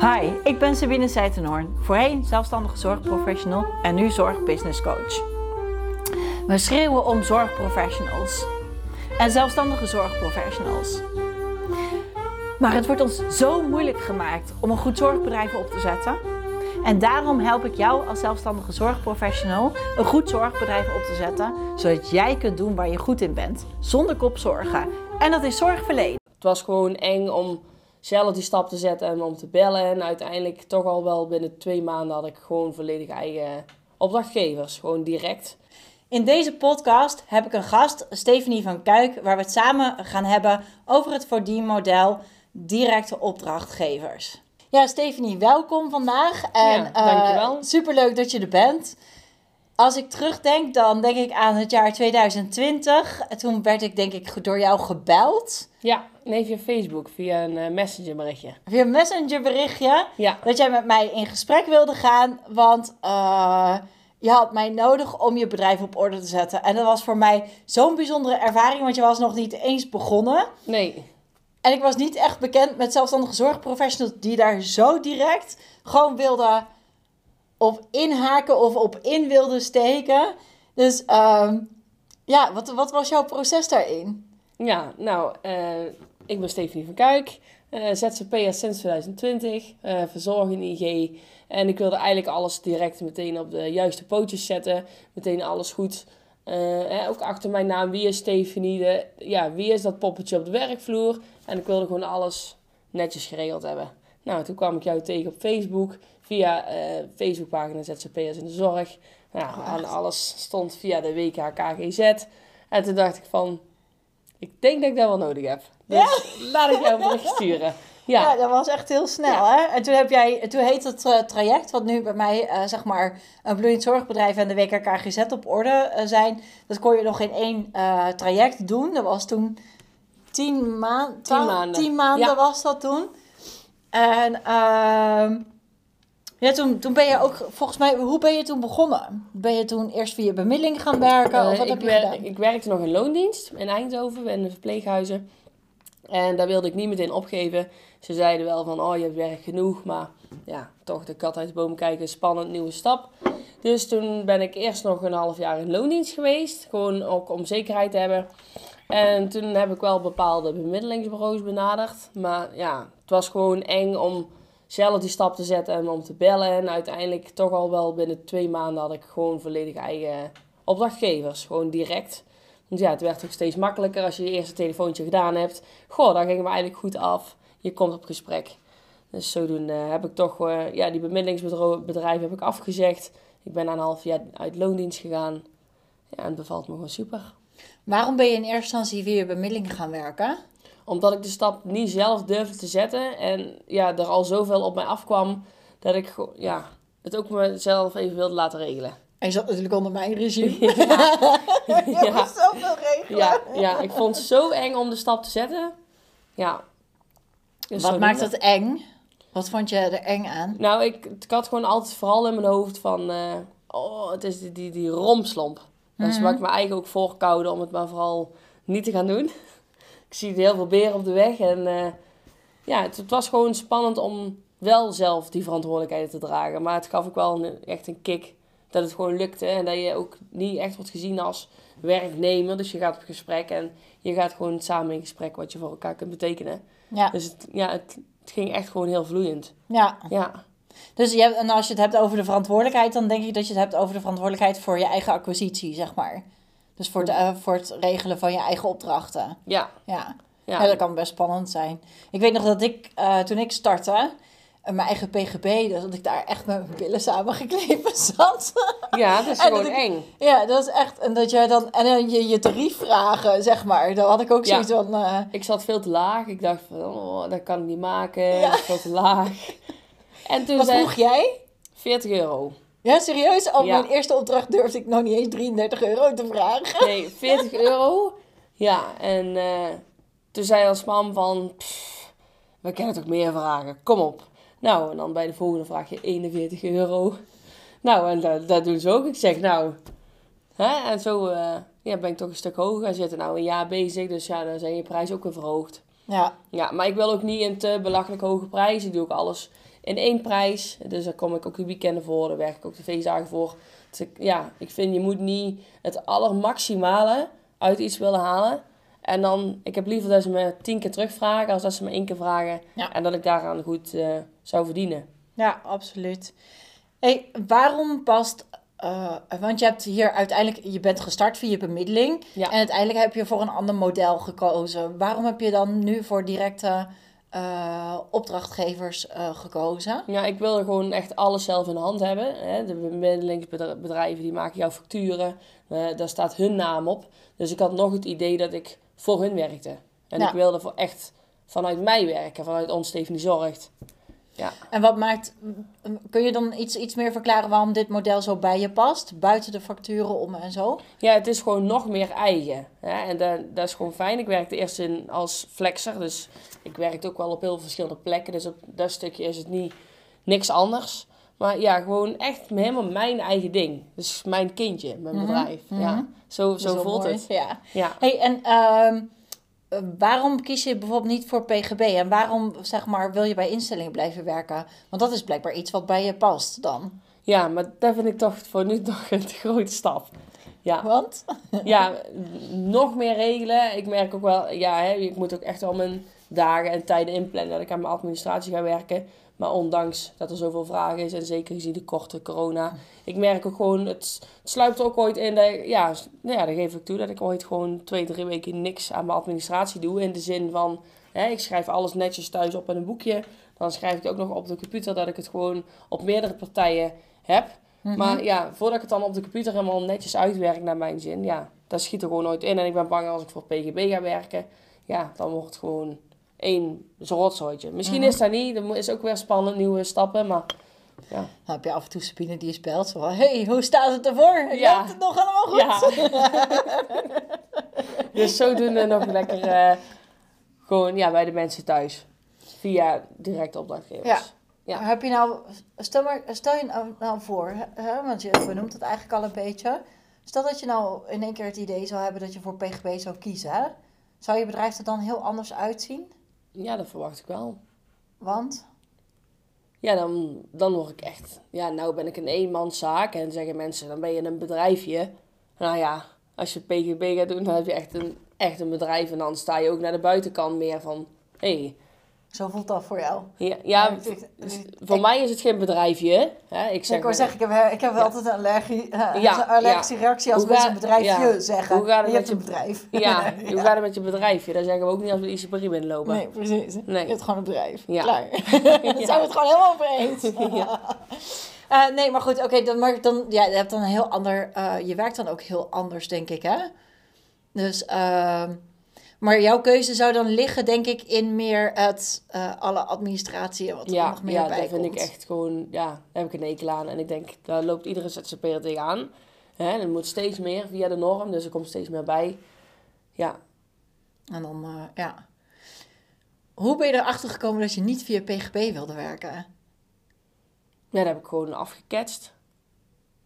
Hi, ik ben Sabine Seitenhoorn, voorheen zelfstandige zorgprofessional en nu zorgbusinesscoach. We schreeuwen om zorgprofessionals en zelfstandige zorgprofessionals. Maar het wordt ons zo moeilijk gemaakt om een goed zorgbedrijf op te zetten. En daarom help ik jou als zelfstandige zorgprofessional een goed zorgbedrijf op te zetten, zodat jij kunt doen waar je goed in bent, zonder kopzorgen. En dat is zorgverlenen. Het was gewoon eng om zelf die stap te zetten en om te bellen. En uiteindelijk toch al wel binnen twee maanden had ik gewoon volledig eigen opdrachtgevers. Gewoon direct. In deze podcast heb ik een gast, Stephanie van Kuik, waar we het samen gaan hebben over het verdienmodel directe opdrachtgevers. Ja, Stephanie, welkom vandaag. En, Ja, dankjewel. Uh, superleuk dat je er bent. Als ik terugdenk, dan denk ik aan het jaar 2020. Toen werd ik denk ik door jou gebeld. Ja, nee, via Facebook, via een uh, messengerberichtje. Via een messengerberichtje. Ja. Dat jij met mij in gesprek wilde gaan, want uh, je had mij nodig om je bedrijf op orde te zetten. En dat was voor mij zo'n bijzondere ervaring, want je was nog niet eens begonnen. Nee. En ik was niet echt bekend met zelfstandige zorgprofessionals die daar zo direct gewoon wilden op inhaken of op in wilden steken. Dus uh, ja, wat, wat was jouw proces daarin? Ja, nou, uh, ik ben Stephanie van Kuik, uh, sinds 2020, uh, verzorging IG. En ik wilde eigenlijk alles direct meteen op de juiste pootjes zetten, meteen alles goed. Uh, ook achter mijn naam, wie is Stephanie? De, ja, wie is dat poppetje op de werkvloer? En ik wilde gewoon alles netjes geregeld hebben. Nou, toen kwam ik jou tegen op Facebook, via uh, Facebookpagina ZZP'ers in de zorg. Nou, oh, en alles stond via de WKKGZ. En toen dacht ik van, ik denk dat ik dat wel nodig heb. Dus ja? laat ik jou een bericht sturen. Ja. ja, dat was echt heel snel. Ja. Hè? En toen, heb jij, toen heet het uh, traject, wat nu bij mij uh, zeg maar een bloeiend zorgbedrijf en de WKKGZ op orde uh, zijn. Dat kon je nog in één traject doen. Dat was toen tien, maand, tien maanden. Tien maanden ja. was dat toen. En uh, ja, toen, toen ben je ook, volgens mij, hoe ben je toen begonnen? Ben je toen eerst via bemiddeling gaan werken? of wat ik heb je wer- gedaan? Ik werkte nog in loondienst in Eindhoven, in de verpleeghuizen. En daar wilde ik niet meteen opgeven. Ze zeiden wel van, oh je hebt werk genoeg, maar ja, toch de kat uit de boom kijken, spannend, nieuwe stap. Dus toen ben ik eerst nog een half jaar in loondienst geweest, gewoon ook om zekerheid te hebben. En toen heb ik wel bepaalde bemiddelingsbureaus benaderd, maar ja, het was gewoon eng om zelf die stap te zetten en om te bellen. En uiteindelijk toch al wel binnen twee maanden had ik gewoon volledig eigen opdrachtgevers, gewoon direct. Want ja, het werd ook steeds makkelijker als je je eerste telefoontje gedaan hebt. Goh, dan gingen we eigenlijk goed af. Je komt op gesprek. Dus zodoende heb ik toch, uh, ja, die bemiddelingsbedrijf heb ik afgezegd. Ik ben een half jaar uit loondienst gegaan. Ja, en het bevalt me gewoon super. Waarom ben je in eerste instantie via bemiddeling gaan werken? Omdat ik de stap niet zelf durfde te zetten. En ja, er al zoveel op mij afkwam dat ik ja, het ook mezelf even wilde laten regelen. En je zat natuurlijk onder mijn regime. Ja. je ja. zoveel regelen. Ja, ja, ik vond het zo eng om de stap te zetten. Ja. Dus Wat maakt dat eng? Wat vond je er eng aan? Nou, ik, ik had gewoon altijd vooral in mijn hoofd van... Uh, oh, het is die, die, die romslomp. Dus wat ik me eigenlijk ook voorkoude om het maar vooral niet te gaan doen. Ik zie heel veel beren op de weg. En uh, ja, het, het was gewoon spannend om wel zelf die verantwoordelijkheid te dragen. Maar het gaf ook wel een, echt een kick dat het gewoon lukte. En dat je ook niet echt wordt gezien als werknemer. Dus je gaat op gesprek en je gaat gewoon samen in gesprek wat je voor elkaar kunt betekenen. Ja. Dus het, ja, het, het ging echt gewoon heel vloeiend. Ja. Ja. Dus je hebt, en als je het hebt over de verantwoordelijkheid, dan denk ik dat je het hebt over de verantwoordelijkheid voor je eigen acquisitie, zeg maar. Dus voor, de, uh, voor het regelen van je eigen opdrachten. Ja. Ja. ja. ja dat kan best spannend zijn. Ik weet nog dat ik, uh, toen ik startte, mijn eigen PGB, dus dat ik daar echt met mijn billen samengeklepen zat. Ja, dat is gewoon ik, eng. Ja, dat is echt. En dat jij dan, en dan je, je tarief vragen, zeg maar. Dan had ik ook zoiets ja. van. Uh... Ik zat veel te laag. Ik dacht van, oh, dat kan ik niet maken. Ja. Dat is veel te laag. En toen Wat zei, vroeg jij? 40 euro. Ja, serieus? Al ja. mijn eerste opdracht durfde ik nog niet eens 33 euro te vragen. Nee, 40 euro. Ja, en uh, toen zei als mam van, pff, we kunnen toch meer vragen. Kom op. Nou, en dan bij de volgende vraag je 41 euro. Nou, en dat, dat doen ze ook. Ik zeg, nou... Hè? En zo uh, ja, ben ik toch een stuk hoger gaan zitten. Nou, een jaar bezig, dus ja, dan zijn je prijzen ook weer verhoogd. Ja. Ja, maar ik wil ook niet in te belachelijk hoge prijzen. Ik doe ook alles in één prijs. Dus daar kom ik ook de weekenden voor, daar werk ik ook de feestdagen voor. Dus ik, ja, ik vind je moet niet het allermaximale uit iets willen halen. En dan, ik heb liever dat ze me tien keer terugvragen als dat ze me één keer vragen. Ja. En dat ik daaraan goed eh, zou verdienen. Ja, absoluut. Hey, waarom past... eh, want je hebt hier uiteindelijk... Je bent gestart via bemiddeling. Ja. En uiteindelijk heb je voor een ander model gekozen. Waarom heb je dan nu voor directe eh, opdrachtgevers eh, gekozen? Ja, ik wil gewoon echt alles zelf in de hand hebben. Hè. De bemiddelingsbedrijven die maken jouw facturen. Eh, daar staat hun naam op. Dus ik had nog het idee dat ik voor hun werkte. En Ja. ik wilde voor echt vanuit mij werken, vanuit ons Stephanie Zorgt. Ja. En wat maakt... Kun je dan iets, iets meer verklaren waarom dit model zo bij je past? Buiten de facturen om en zo? ja, het is gewoon nog meer eigen. Hè. En dat, dat is gewoon fijn. Ik werkte eerst in als flexer. Dus ik werkte ook wel op heel verschillende plekken. Dus op dat stukje is het niet niks anders. Maar ja, gewoon echt helemaal mijn eigen ding. Dus mijn kindje, mijn bedrijf. Ja. Zo, zo wel voelt mooi. het. Ja. Ja. Hey, en ehm, eh, waarom kies je bijvoorbeeld niet voor PGB? En waarom, zeg maar, wil je bij instellingen blijven werken? Want dat is blijkbaar iets wat bij je past dan. ja, maar dat vind ik toch voor nu toch een te grote stap. Ja, Want? ja, nog meer regelen. Ik merk ook wel, ja, hè, ik moet ook echt wel mijn dagen en tijden inplannen dat ik aan mijn administratie ga werken. Maar ondanks dat er zoveel vragen is en zeker gezien de korte corona, ik merk ook gewoon, het, het sluipt er ook ooit in dat ik, ja, nou ja, dan geef ik toe dat ik ooit gewoon twee, drie weken niks aan mijn administratie doe. In de zin van, hè, ik schrijf alles netjes thuis op in een boekje. Dan schrijf ik het ook nog op de computer dat ik het gewoon op meerdere partijen heb. Maar ja, voordat ik het dan op de computer helemaal netjes uitwerk naar mijn zin, ja, dat schiet er gewoon nooit in. En ik ben bang als ik voor PGB ga werken, ja, dan wordt het gewoon één rotzooitje. Misschien is dat niet, dat is ook weer spannend, nieuwe stappen, maar ja. Dan heb je af en toe Sabine die je belt. Van, hey, hoe staat het ervoor? Je Ja. hebt het nog allemaal goed? Ja. dus zodoende nog lekker eh, gewoon ja, bij de mensen thuis. Via directe opdrachtgevers. Ja. Ja. Heb je nou, stel, maar, stel je nou, nou voor, hè, want je benoemt het eigenlijk al een beetje. Stel dat je nou in één keer het idee zou hebben dat je voor PGB zou kiezen. hè? Zou je bedrijf er dan heel anders uitzien? Ja, dat verwacht ik wel. Want? Ja, dan, dan word ik echt... Ja, nou ben ik een eenmanszaak. En zeggen mensen, dan ben je een bedrijfje. Nou ja, als je PGB gaat doen, dan heb je echt een, echt een bedrijf. En dan sta je ook naar de buitenkant meer van... Hey, Zo voelt dat voor jou. ja, ja, ik- ik- voor mij is het geen bedrijfje. Hè? Ik zeg ik zeggen, ik heb, ik heb altijd een allergie, eh, Ja, een allergische reactie als mensen bedrijfje ja. zeggen. Hoe gaat het je met je- bedrijf. Ja, hoe gaat het met je bedrijfje? Dat zeggen we ook niet als we de ICPRI binnenlopen. Nee, precies. Nee. Je hebt gewoon een bedrijf. Ja. Klaar. Daar zijn we het gewoon helemaal over eens. Eh, nee, maar goed, oké, dan, maar dan, ja, je hebt dan een heel ander, eh, je werkt dan ook heel anders, denk ik, hè? Dus, ehm, maar jouw keuze zou dan liggen, denk ik, in meer het, eh, alle administratie en wat er Ja, nog meer ja bij dat vind komt. ik echt gewoon, ja, daar heb ik een hekel aan. En ik denk, daar loopt iedere ZZP'er tegenaan. Hè, er moet steeds meer via de norm, dus er komt steeds meer bij. Ja, En dan, eh, ja. Hoe ben je erachter gekomen dat je niet via PGB wilde werken? ja dat heb ik gewoon afgeketst.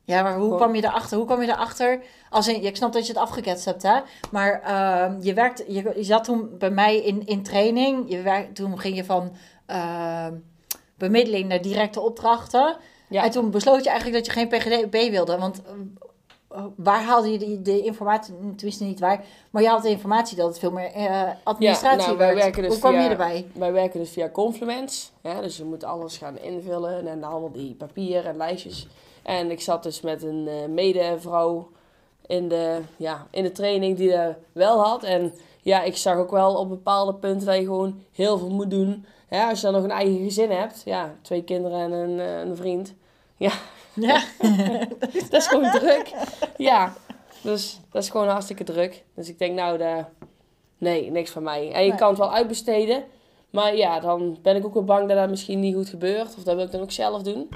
Ja, maar hoe kwam je erachter? Hoe kwam je erachter? Als in, ik snap dat je het afgeketst hebt, hè? Maar ehm, je, werkt, je, je zat toen bij mij in, in training. Je werk, toen ging je van ehm, bemiddeling naar directe opdrachten. Ja. En toen besloot je eigenlijk dat je geen PGB wilde. Want eh, waar haalde je de, de informatie? Tenminste niet waar. Maar je had de informatie dat het veel meer eh, administratie nou, wij werd. werken dus hoe kwam via- je erbij? Wij werken dus via Confluence. Ja, dus je moet alles gaan invullen en allemaal die papier en lijstjes. En ik zat dus met een eh, medevrouw in de, ja, in de training die dat wel had. En ja, ik zag ook wel op bepaalde punten dat je gewoon heel veel moet doen. Ja, als je dan nog een eigen gezin hebt, ja, twee kinderen en een, eh, een vriend. Ja, Ja. dat is gewoon druk. Ja, dus dat is gewoon hartstikke druk. Dus ik denk, nou, de, nee, niks van mij. En je Nee. kan het wel uitbesteden. Maar ja, dan ben ik ook wel bang dat dat misschien niet goed gebeurt. Of dat wil ik dan ook zelf doen.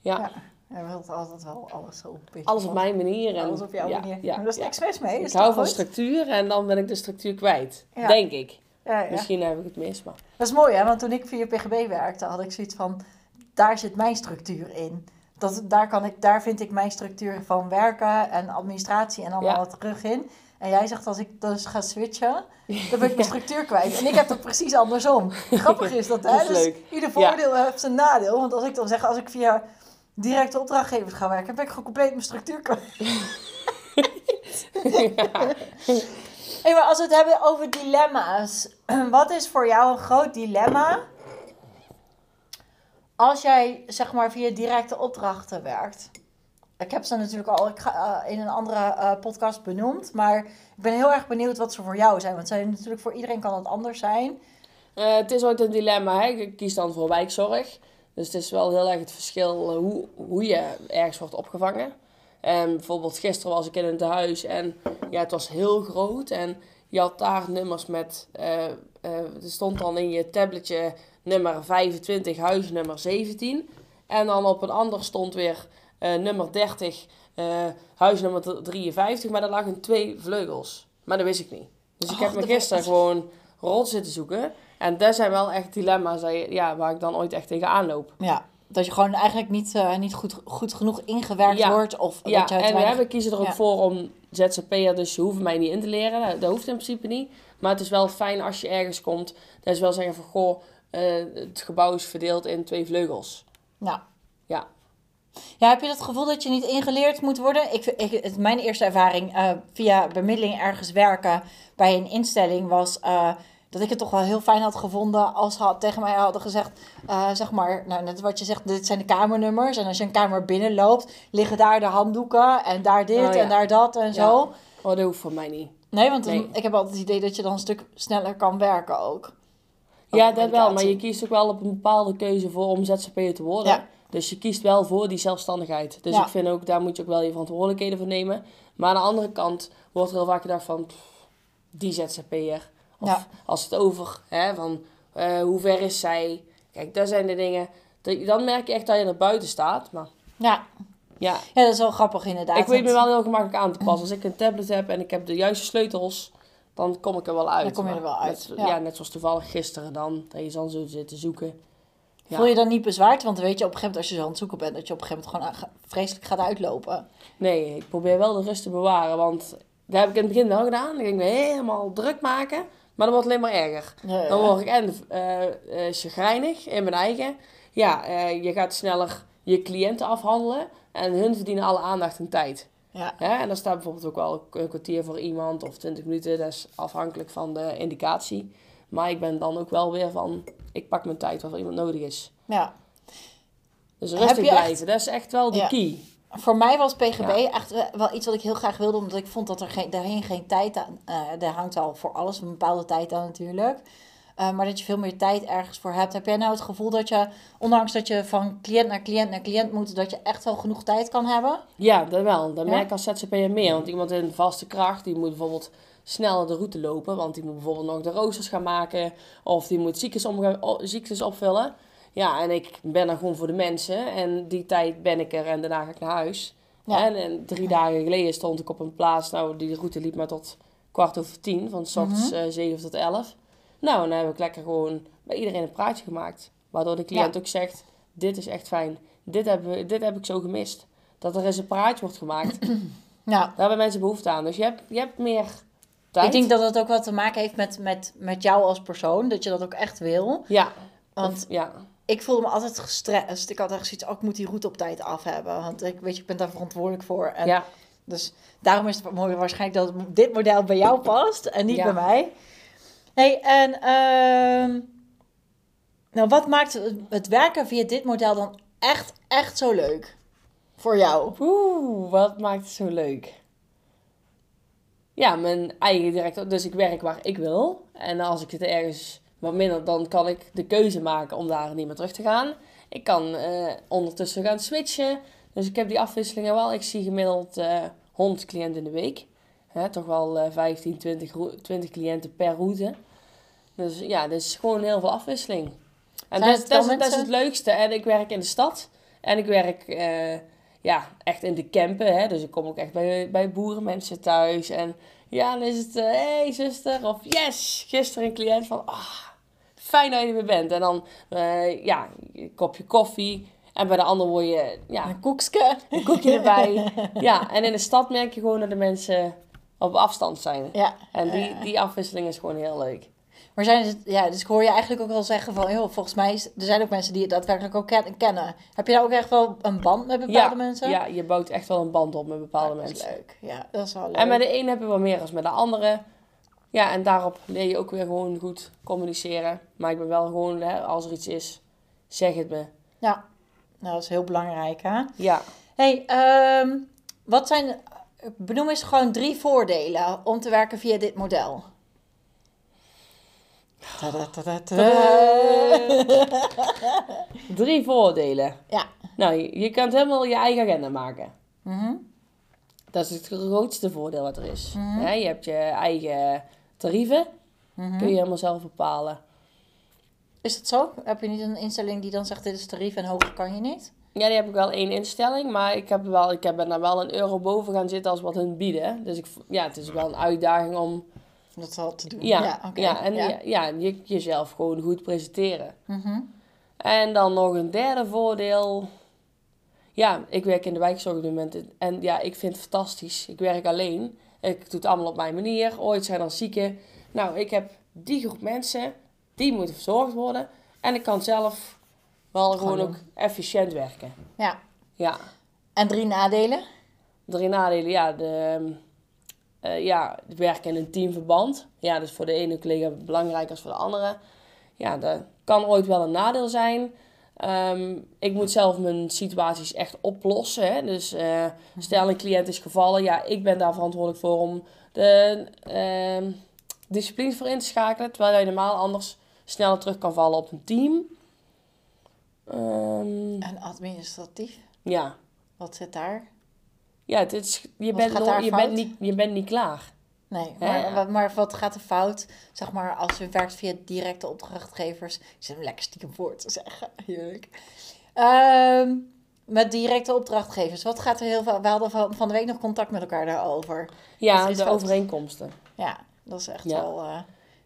Ja, Ja. Je wilt altijd wel alles zo beetje alles op mijn manier. En, Alles op jouw ja, manier. Ja, maar daar is ja. niks mis mee. Ik hou van goed? structuur en dan ben ik de structuur kwijt. Denk ik. Misschien heb ik het mis, maar... Dat is mooi, hè? Want toen ik via PGB werkte, had ik zoiets van... Daar zit mijn structuur in. Dat, daar, kan ik, daar vind ik mijn structuur van werken en administratie en allemaal wat terug in. En jij zegt als ik dus ga switchen, dan ben ik mijn structuur kwijt. En ik heb dat precies andersom. Grappig is dat, hè? Dat is dus leuk. ieder voordeel heeft zijn nadeel. Want als ik dan zeg, als ik via directe opdrachtgevers ga werken, ben ik gewoon compleet mijn structuur kwijt. Hey, maar als we het hebben over dilemma's. Wat is voor jou een groot dilemma als jij zeg maar via directe opdrachten werkt? Ik heb ze natuurlijk al ik ga, eh, in een andere eh, podcast benoemd. Maar ik ben heel erg benieuwd wat ze voor jou zijn. Want zijn natuurlijk voor iedereen kan het anders zijn. Eh, het is ooit een dilemma. Hè? Ik kies dan voor wijkzorg. Dus het is wel heel erg het verschil eh, hoe, hoe je ergens wordt opgevangen. En bijvoorbeeld gisteren was ik in een tehuis en ja, het was heel groot. En je had daar nummers met... eh, er stond dan in je tabletje nummer 25, huisnummer 17. En dan op een ander stond weer nummer 30, eh, huisnummer 53. Maar daar lagen twee vleugels. Maar dat wist ik niet. Dus ik Oh, heb me gisteren gewoon rot zitten zoeken. En dat zijn wel echt dilemma's dat je- ja, waar ik dan ooit echt tegenaan loop. Ja, dat je gewoon eigenlijk niet, eh, niet goed, goed genoeg ingewerkt Ja. wordt. Of Ja, dat je en weinig- we kiezen er ook Ja. voor om ZZP'er, dus ze hoeven mij niet in te leren. Dat, dat hoeft in principe niet. Maar het is wel fijn als je ergens komt, dat ze wel zeggen van, goh, eh, het gebouw is verdeeld in twee vleugels. Ja. Ja. Ja, heb je het gevoel dat je niet ingeleerd moet worden? Ik, ik, het, mijn eerste ervaring eh, via bemiddeling ergens werken bij een instelling was dat ik het toch wel heel fijn had gevonden als ze tegen mij hadden gezegd, eh, zeg maar, nou, net wat je zegt, dit zijn de kamernummers. En als je een kamer binnenloopt, liggen daar de handdoeken en daar dit Oh, ja. en daar dat en Ja. zo. Oh, dat hoeft voor mij niet. Nee, want dan- ik heb altijd het idee dat je dan een stuk sneller kan werken ook. Ja, dat wel. Maar je kiest ook wel op een bepaalde keuze voor om ZZP'er te worden. Ja. Dus je kiest wel voor die zelfstandigheid. Dus Ja. ik vind ook, daar moet je ook wel je verantwoordelijkheden voor nemen. Maar aan de andere kant wordt er heel vaak gedacht van, pff, die ZZP'er. Of Ja. als het over, hè, van eh, hoe ver is zij? Kijk, dat zijn de dingen. dat- Dan merk je echt dat je er buiten staat. Maar Ja, ja, ja dat is wel grappig inderdaad. ik weet me wel heel gemakkelijk aan te passen. Als ik een tablet heb en ik heb de juiste sleutels, dan kom ik er wel uit. Dan kom je er wel uit, Net, ja. ja. net zoals toevallig gisteren dan, dat je dan zo zit te zoeken. Ja. Voel je dan niet bezwaard? Want weet je op een gegeven moment, als je zo aan het zoeken bent, dat je op een gegeven moment gewoon aan- vreselijk gaat uitlopen. Nee, ik probeer wel de rust te bewaren, want dat heb ik in het begin wel gedaan. Dan ging ik me helemaal druk maken, maar dat wordt alleen maar erger. Ja, Dan word ik en eh eh chagrijnig in mijn eigen. Ja, eh, je gaat sneller je cliënten afhandelen en hun verdienen alle aandacht en tijd. ja. Ja, en dan staat bijvoorbeeld ook wel een kwartier voor iemand of 20 minuten. Dat is afhankelijk van de indicatie. Maar ik ben dan ook wel weer van, ik pak mijn tijd waarvoor iemand nodig is. ja. Dus rustig echt- blijven, dat is echt wel de Ja. key. Voor mij was PGB Ja. echt we- wel iets wat ik heel graag wilde, omdat ik vond dat er geen, daarheen geen tijd aan. eh daar hangt al voor alles een bepaalde tijd aan natuurlijk. Eh, maar dat je veel meer tijd ergens voor hebt. Heb jij nou het gevoel dat je, ondanks dat je van cliënt naar cliënt naar cliënt moet, dat je echt wel genoeg tijd kan hebben? Ja, dat wel. Dat Ja? merk ik als ZZP'er meer. Want iemand in vaste kracht, die moet bijvoorbeeld sneller de route lopen. Want die moet bijvoorbeeld nog de roosters gaan maken. Of die moet ziektes, ziektes opvullen. Ja, en ik ben er gewoon voor de mensen. En die tijd ben ik er en daarna ga ik naar huis. Ja. En, en drie dagen geleden stond ik op een plaats. Nou, die route liep maar tot kwart over tien. Van s ochtends Mhm. eh, zeven tot elf. Nou, en dan heb ik lekker gewoon bij iedereen een praatje gemaakt. Waardoor de cliënt ook zegt, dit is echt fijn. Dit heb, we- dit heb ik zo gemist. Dat er eens een praatje wordt gemaakt. Ja. Daar hebben mensen behoefte aan. Dus je hebt, je hebt meer tijd. Ik denk dat dat ook wat te maken heeft met, met, met jou als persoon. Dat je dat ook echt wil. Ja. Want Of- ja. Ik voelde me altijd gestrest. Ik had echt zoiets, oh, ik moet die route op tijd af hebben. Want ik weet je, ik ben daar verantwoordelijk voor. En ja. Dus daarom is het mooi waarschijnlijk dat dit model bij jou past en niet Ja. bij mij. Hey, en ehm, nou, wat maakt het- het werken via dit model dan echt, echt zo leuk voor jou? Oeh, wat maakt het zo leuk? Ja, mijn eigen directeur. Dus ik werk waar ik wil. En als ik het ergens wat minder, dan kan ik de keuze maken om daar niet meer terug te gaan. Ik kan eh, ondertussen gaan switchen. Dus ik heb die afwisselingen wel. Ik zie gemiddeld eh 100 cliënten in de week. Hè, toch wel eh 15, 20, roe- 20 cliënten per route. Dus ja, dus gewoon heel veel afwisseling. En dat, dat, dat is het leukste. En ik werk in de stad. En ik werk eh, ja, echt in de campen. Hè? Dus ik kom ook echt bij, bij boerenmensen thuis. En ja, dan is het... Hé, hey, zuster. Of yes! Gisteren een cliënt van... Ah, fijn dat je er weer bent. En dan, eh, ja, een kopje koffie. En bij de ander word je... Ja, Een koekske. een koekje erbij. Ja, en in de stad merk je gewoon dat de mensen op afstand zijn. Ja. En die, die afwisseling is gewoon heel leuk. Maar zijn het, ja, dus ik hoor je eigenlijk ook wel zeggen van, joh, volgens mij, is, er zijn ook mensen die het daadwerkelijk ook ken- kennen. Heb je nou ook echt wel een band met bepaalde Ja, mensen? ja, je bouwt echt wel een band op met bepaalde dat is mensen. leuk. Ja, dat is wel leuk. En met de een heb je wel meer dan met de andere. Ja, en daarop leer je ook weer gewoon goed communiceren. Maar ik ben wel gewoon, hè, als er iets is, zeg het me. Ja, nou, dat is heel belangrijk, hè? Ja. hey, ehm, wat zijn, benoem eens gewoon drie voordelen om te werken via dit model. Drie voordelen. Ja. Nou, je, je kunt helemaal je eigen agenda maken. Mhm. Dat is het grootste voordeel wat er is. Hè, je hebt je eigen tarieven. Mhm. Kun je helemaal zelf bepalen. Is dat zo? Heb je niet een instelling die dan zegt dit is tarief en hoger kan je niet? Ja, die heb ik wel één instelling. Maar ik, heb wel, ik ben daar wel een euro boven gaan zitten als wat hun bieden. Dus ik, ja, het is wel een uitdaging om Dat zal te doen. Ja, ja, ja, en ja. ja. Ja, je, jezelf gewoon goed presenteren. Mhm. En dan nog een derde voordeel. Ja, ik werk in de wijkzorg op dit moment. En ja, ik vind het fantastisch. Ik werk alleen. Ik doe het allemaal op mijn manier. Ooit zijn er zieken. Nou, ik heb die groep mensen. Die moeten verzorgd worden. En ik kan zelf wel gewoon Gewoon ook efficiënt werken. ja. Ja. En drie nadelen? Drie nadelen, ja, de, eh, ja, het werken in een teamverband. Ja, dus voor de ene collega belangrijker als voor de andere. Ja, dat kan ooit wel een nadeel zijn. Ehm, ik moet zelf mijn situaties echt oplossen. Hè? Dus eh, stel een cliënt is gevallen, ja, ik ben daar verantwoordelijk voor om de ehm disciplines voor in te schakelen. Terwijl je normaal anders sneller terug kan vallen op een team. Ehm, En administratief? ja, Wat zit daar? ja het is, je, Wat bent nog- je, fout? bent niet, je bent niet klaar. Nee, maar, ja. wat- maar wat gaat er fout? Zeg maar, als je werkt via directe opdrachtgevers. Ik zit hem lekker stiekem voor te zeggen. Heerlijk. Ehm, met directe opdrachtgevers. Wat gaat er heel veel... We hadden van, van de week nog contact met elkaar daarover. Ja, is de overeenkomsten. Ja, dat is echt Ja. wel... eh,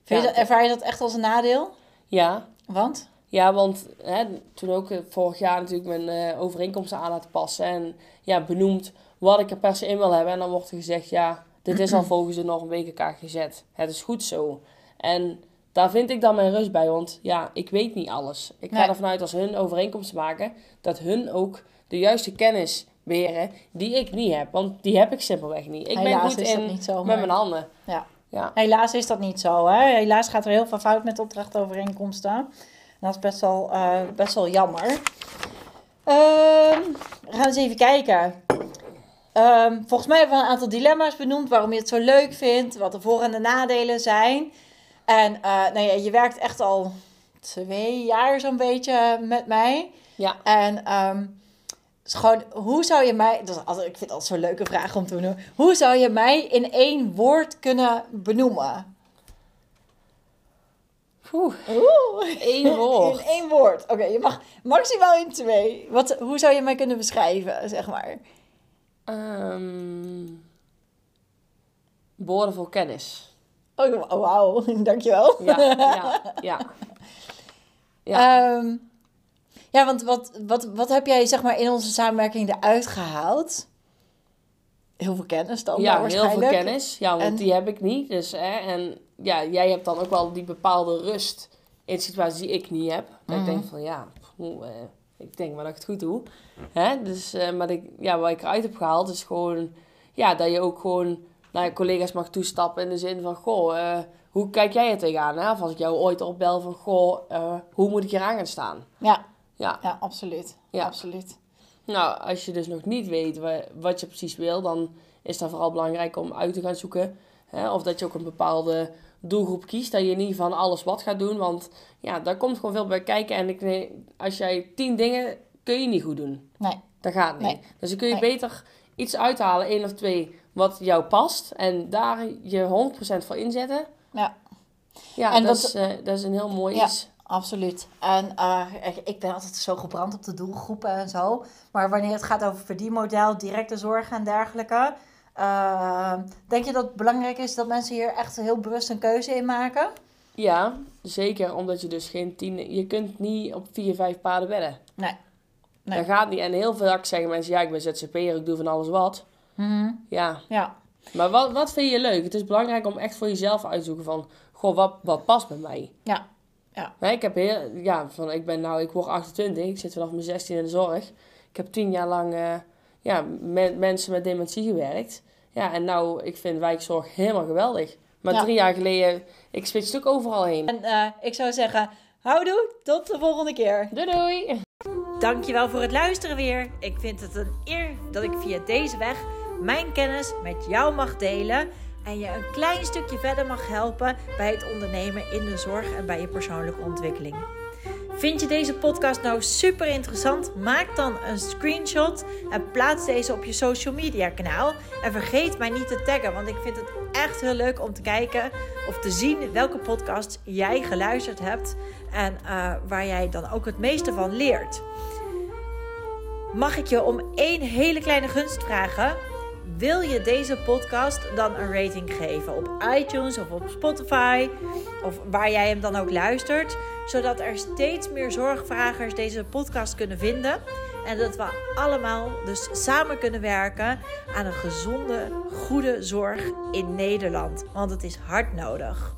vind je dat, ervaar je dat echt als een nadeel? Ja, Want? ja want hè, toen ook eh, vorig jaar natuurlijk mijn eh, overeenkomsten aan laten passen. En ja, benoemd wat ik er per se in wil hebben. En dan wordt er gezegd, ja, dit is al volgens de norm gezet. Het is goed zo. En daar vind ik dan mijn rust bij, want ja, ik weet niet alles. Ik ga Nee. ervan uit als hun overeenkomsten maken, dat hun ook de juiste kennis beheren die ik niet heb. Want die heb ik simpelweg niet. Ik ben Helaas goed is dat in niet zo, met mijn handen. Ja. Ja. Helaas is dat niet zo. Hè? Helaas gaat er heel veel fout met opdrachtovereenkomsten. En dat is best wel, eh, best wel jammer. Ehm, we gaan eens even kijken. Ehm, volgens mij hebben we een aantal dilemma's benoemd waarom je het zo leuk vindt, wat de voor- en de nadelen zijn. En eh, nou ja, je werkt echt al twee jaar zo'n beetje met mij. Ja. En is gewoon, hoe zou je mij, dat is altijd, ik vind het altijd zo'n leuke vraag om te benoemen. Hoe zou je mij in één woord kunnen benoemen? Oeh, één woord. In één woord. Oké, je mag maximaal in twee. Wat, hoe zou je mij kunnen beschrijven, zeg maar? Ehm boordevol kennis. Oh, wauw, dankjewel. Ja, ja, ja. Ja, Ehm, ja, want wat, wat, wat heb jij zeg maar in onze samenwerking eruit gehaald? Heel veel kennis dan ja heel veel kennis. Ja, want En- die heb ik niet. Dus, hè, en ja, jij hebt dan ook wel die bepaalde rust in situaties die ik niet heb. Dat ik Mhm. denk van, ja, poeh, eh, ik denk maar dat ik het goed doe. Hè? Dus, eh, maar ik, ja, wat ik eruit heb gehaald is gewoon, ja, dat je ook gewoon naar je collega's mag toestappen in de zin van, goh, eh, hoe kijk jij er tegenaan? Hè? Of als ik jou ooit opbel van, goh, eh, hoe moet ik hier aan gaan staan? Ja, Ja, ja, absoluut. Ja. absoluut. Nou, als je dus nog niet weet wa- wat je precies wil, dan is dat vooral belangrijk om uit te gaan zoeken. Hè? Of dat je ook een bepaalde doelgroep kiest, dat je niet van alles wat gaat doen. Want ja, daar komt gewoon veel bij kijken. En ik, nee, als jij tien dingen, kun je niet goed doen. Nee, Dat gaat niet. Nee. Dus dan kun je Nee. beter iets uithalen, één of twee, wat jou past. En daar je 100% voor inzetten. ja. Ja, En dat, is, eh, dat is een heel mooi Ja. iets. Absoluut. En ik- ik ben altijd zo gebrand op de doelgroepen en zo. Maar wanneer het gaat over verdienmodel, directe zorg en dergelijke. Eh, denk je dat het belangrijk is dat mensen hier echt heel bewust een keuze in maken? Ja, zeker. Omdat je dus geen tien... Je kunt niet op vier, vijf paarden wedden. Nee. Nee. Dat gaat niet. En heel vaak zeggen mensen, ja, ik ben ZZP'er, ik doe van alles wat. Mhm. Ja, Ja. Maar wat, wat vind je leuk? Het is belangrijk om echt voor jezelf uit te zoeken van... Goh, wat, wat past bij mij? Ja. Nee, ik heb heel... Ja, van, ik ben nou... Ik word 28. Ik zit vanaf mijn 16 in de zorg. Ik heb tien jaar lang... eh, ja, met mensen met dementie gewerkt. Ja, en nou... Ik vind wijkzorg helemaal geweldig. Maar Ja. drie jaar geleden... Ik switchte ook overal heen. En eh, ik zou zeggen, houdoe, tot de volgende keer. Doei doei! Dankjewel voor het luisteren weer. Ik vind het een eer dat ik via deze weg mijn kennis met jou mag delen. En je een klein stukje verder mag helpen bij het ondernemen in de zorg en bij je persoonlijke ontwikkeling. Vind je deze podcast nou super interessant? Maak dan een screenshot en plaats deze op je social media kanaal. En vergeet mij niet te taggen, want ik vind het echt heel leuk om te kijken of te zien welke podcast jij geluisterd hebt en eh, waar jij dan ook het meeste van leert. Mag ik je om één hele kleine gunst vragen? Wil je deze podcast dan een rating geven op iTunes of op Spotify of waar jij hem dan ook luistert, zodat er steeds meer zorgvragers deze podcast kunnen vinden en dat we allemaal dus samen kunnen werken aan een gezonde, goede zorg in Nederland, want het is hard nodig.